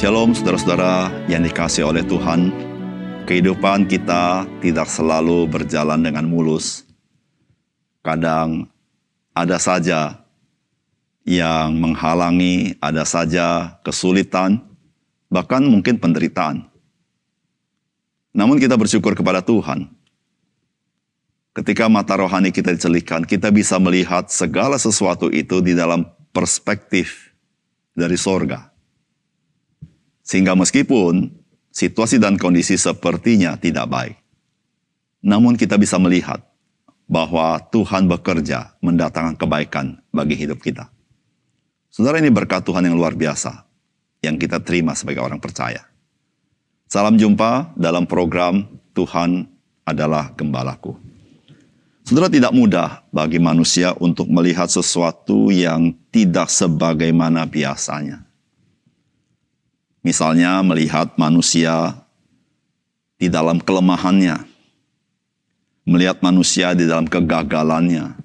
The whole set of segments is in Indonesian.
Shalom saudara-saudara yang dikasih oleh Tuhan. Kehidupan kita tidak selalu berjalan dengan mulus. Kadang ada saja yang menghalangi, ada saja kesulitan, bahkan mungkin penderitaan. Namun kita bersyukur kepada Tuhan. Ketika mata rohani kita dicelikan, kita bisa melihat segala sesuatu itu di dalam perspektif dari sorga sehingga meskipun situasi dan kondisi sepertinya tidak baik, namun kita bisa melihat bahwa Tuhan bekerja mendatangkan kebaikan bagi hidup kita. Saudara ini berkat Tuhan yang luar biasa yang kita terima sebagai orang percaya. Salam jumpa dalam program Tuhan adalah gembalaku. Saudara tidak mudah bagi manusia untuk melihat sesuatu yang tidak sebagaimana biasanya. Misalnya melihat manusia di dalam kelemahannya, melihat manusia di dalam kegagalannya,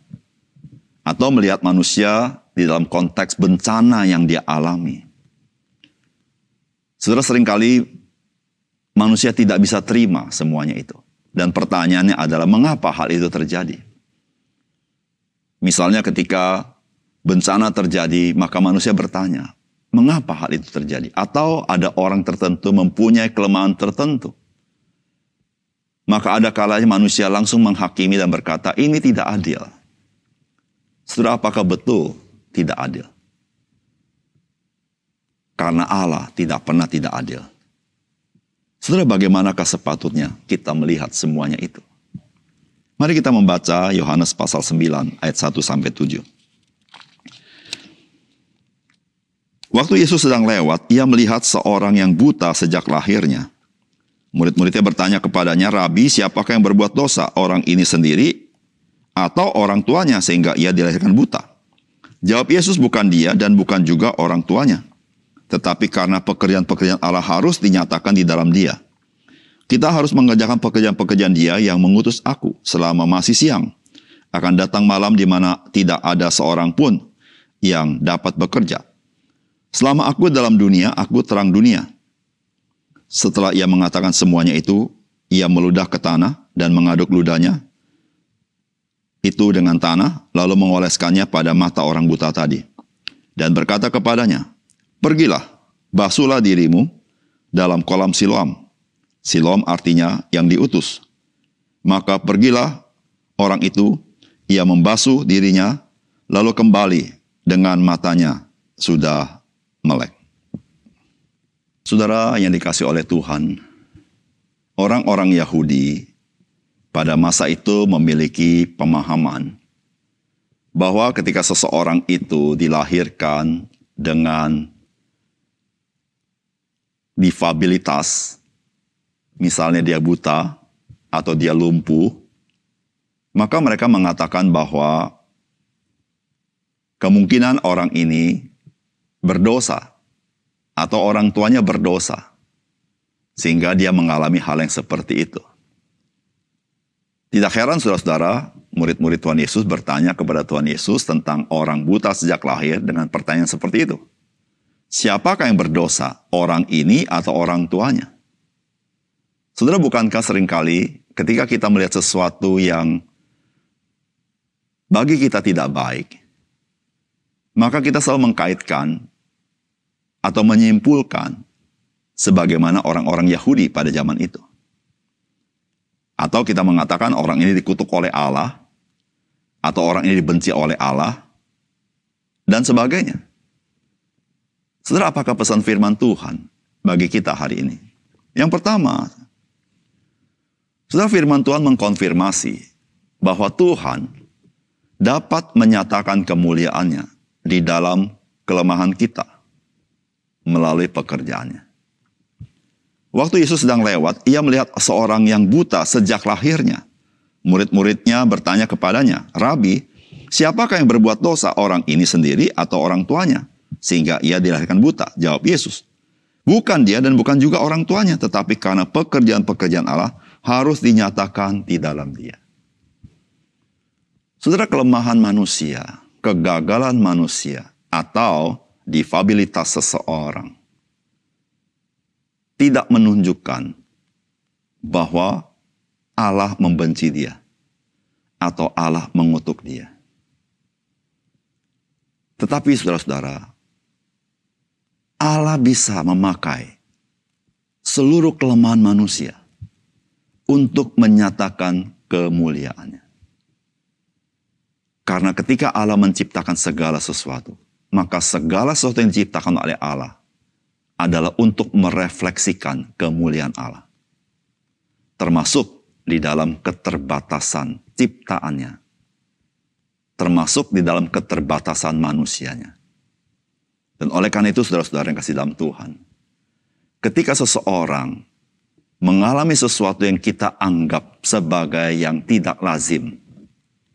atau melihat manusia di dalam konteks bencana yang dia alami. Saudara sering kali manusia tidak bisa terima semuanya itu. Dan pertanyaannya adalah mengapa hal itu terjadi? Misalnya ketika bencana terjadi, maka manusia bertanya, Mengapa hal itu terjadi? Atau ada orang tertentu mempunyai kelemahan tertentu. Maka ada kalanya manusia langsung menghakimi dan berkata, ini tidak adil. Saudara, apakah betul tidak adil? Karena Allah tidak pernah tidak adil. Saudara, bagaimanakah sepatutnya kita melihat semuanya itu? Mari kita membaca Yohanes pasal 9 ayat 1 sampai 7. Waktu Yesus sedang lewat, ia melihat seorang yang buta sejak lahirnya. Murid-muridnya bertanya kepadanya, Rabi, siapakah yang berbuat dosa? Orang ini sendiri atau orang tuanya sehingga ia dilahirkan buta? Jawab Yesus, bukan dia dan bukan juga orang tuanya. Tetapi karena pekerjaan-pekerjaan Allah harus dinyatakan di dalam dia. Kita harus mengerjakan pekerjaan-pekerjaan dia yang mengutus aku selama masih siang. Akan datang malam di mana tidak ada seorang pun yang dapat bekerja. Selama aku dalam dunia, aku terang dunia. Setelah ia mengatakan semuanya itu, ia meludah ke tanah dan mengaduk ludahnya itu dengan tanah, lalu mengoleskannya pada mata orang buta tadi. Dan berkata kepadanya, Pergilah, basuhlah dirimu dalam kolam Siloam. Siloam artinya yang diutus. Maka pergilah orang itu, ia membasuh dirinya, lalu kembali dengan matanya sudah melek. Saudara yang dikasih oleh Tuhan, orang-orang Yahudi pada masa itu memiliki pemahaman bahwa ketika seseorang itu dilahirkan dengan difabilitas, misalnya dia buta atau dia lumpuh, maka mereka mengatakan bahwa kemungkinan orang ini berdosa atau orang tuanya berdosa sehingga dia mengalami hal yang seperti itu. Tidak heran saudara-saudara, murid-murid Tuhan Yesus bertanya kepada Tuhan Yesus tentang orang buta sejak lahir dengan pertanyaan seperti itu. Siapakah yang berdosa, orang ini atau orang tuanya? Saudara, bukankah sering kali ketika kita melihat sesuatu yang bagi kita tidak baik, maka kita selalu mengkaitkan atau menyimpulkan sebagaimana orang-orang Yahudi pada zaman itu. Atau kita mengatakan orang ini dikutuk oleh Allah, atau orang ini dibenci oleh Allah, dan sebagainya. Saudara, apakah pesan firman Tuhan bagi kita hari ini? Yang pertama, saudara firman Tuhan mengkonfirmasi bahwa Tuhan dapat menyatakan kemuliaannya di dalam kelemahan kita melalui pekerjaannya. Waktu Yesus sedang lewat, ia melihat seorang yang buta sejak lahirnya. Murid-muridnya bertanya kepadanya, Rabi, siapakah yang berbuat dosa, orang ini sendiri atau orang tuanya? Sehingga ia dilahirkan buta. Jawab Yesus, bukan dia dan bukan juga orang tuanya, tetapi karena pekerjaan-pekerjaan Allah harus dinyatakan di dalam dia. Saudara kelemahan manusia, kegagalan manusia, atau difabilitas seseorang tidak menunjukkan bahwa Allah membenci dia atau Allah mengutuk dia. Tetapi saudara-saudara, Allah bisa memakai seluruh kelemahan manusia untuk menyatakan kemuliaannya. Karena ketika Allah menciptakan segala sesuatu, maka segala sesuatu yang diciptakan oleh Allah adalah untuk merefleksikan kemuliaan Allah. Termasuk di dalam keterbatasan ciptaannya. Termasuk di dalam keterbatasan manusianya. Dan oleh karena itu saudara-saudara yang kasih dalam Tuhan. Ketika seseorang mengalami sesuatu yang kita anggap sebagai yang tidak lazim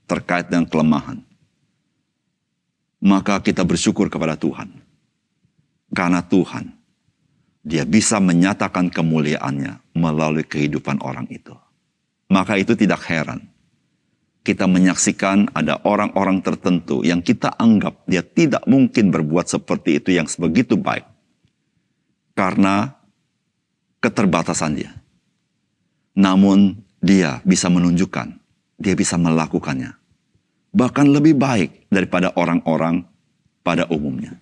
terkait dengan kelemahan, maka kita bersyukur kepada Tuhan. Karena Tuhan, dia bisa menyatakan kemuliaannya melalui kehidupan orang itu. Maka itu tidak heran. Kita menyaksikan ada orang-orang tertentu yang kita anggap dia tidak mungkin berbuat seperti itu yang sebegitu baik. Karena keterbatasan dia. Namun dia bisa menunjukkan, dia bisa melakukannya. Bahkan lebih baik daripada orang-orang pada umumnya.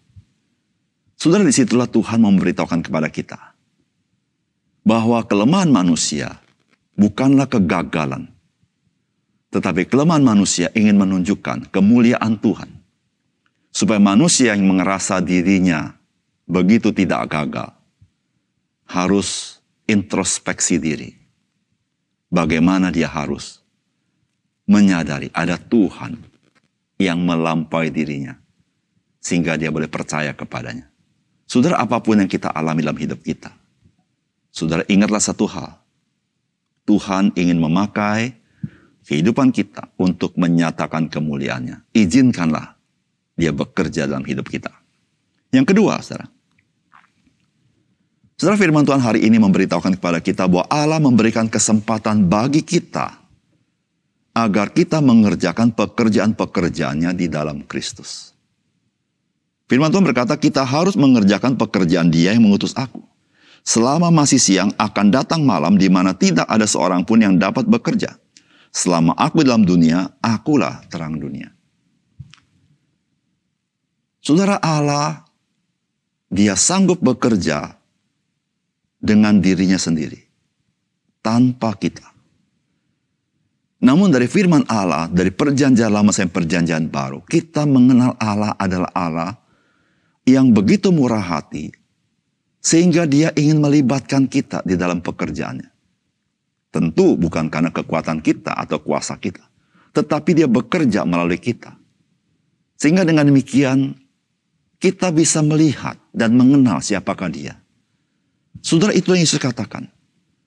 Saudara di situlah Tuhan memberitahukan kepada kita. Bahwa kelemahan manusia bukanlah kegagalan. Tetapi kelemahan manusia ingin menunjukkan kemuliaan Tuhan. Supaya manusia yang merasa dirinya begitu tidak gagal. Harus introspeksi diri bagaimana dia harus menyadari ada Tuhan yang melampaui dirinya sehingga dia boleh percaya kepadanya. Saudara apa pun yang kita alami dalam hidup kita. Saudara ingatlah satu hal. Tuhan ingin memakai kehidupan kita untuk menyatakan kemuliaannya. Izinkanlah dia bekerja dalam hidup kita. Yang kedua, saudara. Saudara firman Tuhan hari ini memberitahukan kepada kita bahwa Allah memberikan kesempatan bagi kita agar kita mengerjakan pekerjaan-pekerjaannya di dalam Kristus. Firman Tuhan berkata kita harus mengerjakan pekerjaan dia yang mengutus aku. Selama masih siang akan datang malam di mana tidak ada seorang pun yang dapat bekerja. Selama aku dalam dunia, akulah terang dunia. Saudara Allah, dia sanggup bekerja dengan dirinya sendiri. Tanpa kita. Namun dari firman Allah, dari perjanjian lama sampai perjanjian baru, kita mengenal Allah adalah Allah yang begitu murah hati, sehingga dia ingin melibatkan kita di dalam pekerjaannya. Tentu bukan karena kekuatan kita atau kuasa kita, tetapi dia bekerja melalui kita. Sehingga dengan demikian, kita bisa melihat dan mengenal siapakah dia. Saudara itu yang Yesus katakan.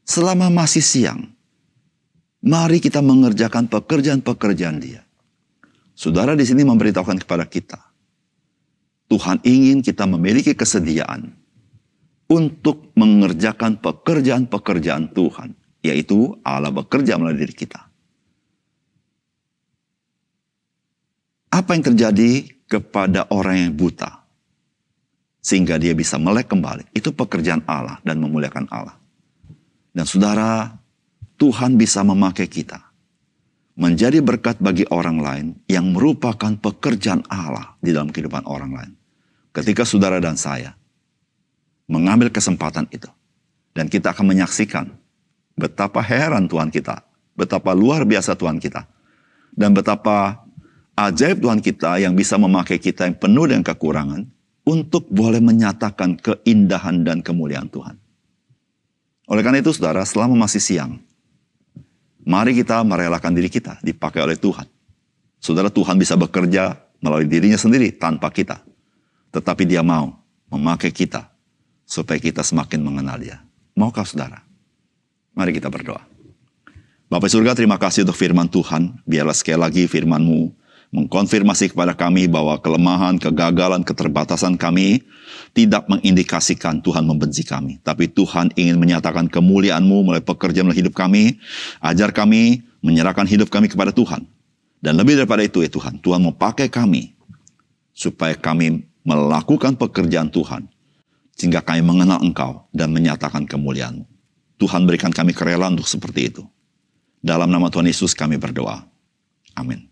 Selama masih siang, mari kita mengerjakan pekerjaan-pekerjaan dia. Saudara di sini memberitahukan kepada kita. Tuhan ingin kita memiliki kesediaan untuk mengerjakan pekerjaan-pekerjaan Tuhan. Yaitu Allah bekerja melalui diri kita. Apa yang terjadi kepada orang yang buta? sehingga dia bisa melek kembali. Itu pekerjaan Allah dan memuliakan Allah. Dan saudara, Tuhan bisa memakai kita menjadi berkat bagi orang lain yang merupakan pekerjaan Allah di dalam kehidupan orang lain. Ketika saudara dan saya mengambil kesempatan itu dan kita akan menyaksikan betapa heran Tuhan kita, betapa luar biasa Tuhan kita, dan betapa ajaib Tuhan kita yang bisa memakai kita yang penuh dengan kekurangan untuk boleh menyatakan keindahan dan kemuliaan Tuhan. Oleh karena itu saudara, selama masih siang, mari kita merelakan diri kita dipakai oleh Tuhan. Saudara Tuhan bisa bekerja melalui dirinya sendiri tanpa kita. Tetapi dia mau memakai kita supaya kita semakin mengenal dia. Maukah saudara? Mari kita berdoa. Bapak surga terima kasih untuk firman Tuhan. Biarlah sekali lagi firman-Mu mengkonfirmasi kepada kami bahwa kelemahan, kegagalan, keterbatasan kami tidak mengindikasikan Tuhan membenci kami. Tapi Tuhan ingin menyatakan kemuliaan-Mu melalui pekerjaan melalui hidup kami. Ajar kami menyerahkan hidup kami kepada Tuhan. Dan lebih daripada itu ya Tuhan, Tuhan mau pakai kami supaya kami melakukan pekerjaan Tuhan. sehingga kami mengenal Engkau dan menyatakan kemuliaan. Tuhan berikan kami kerelaan untuk seperti itu. Dalam nama Tuhan Yesus kami berdoa. Amin.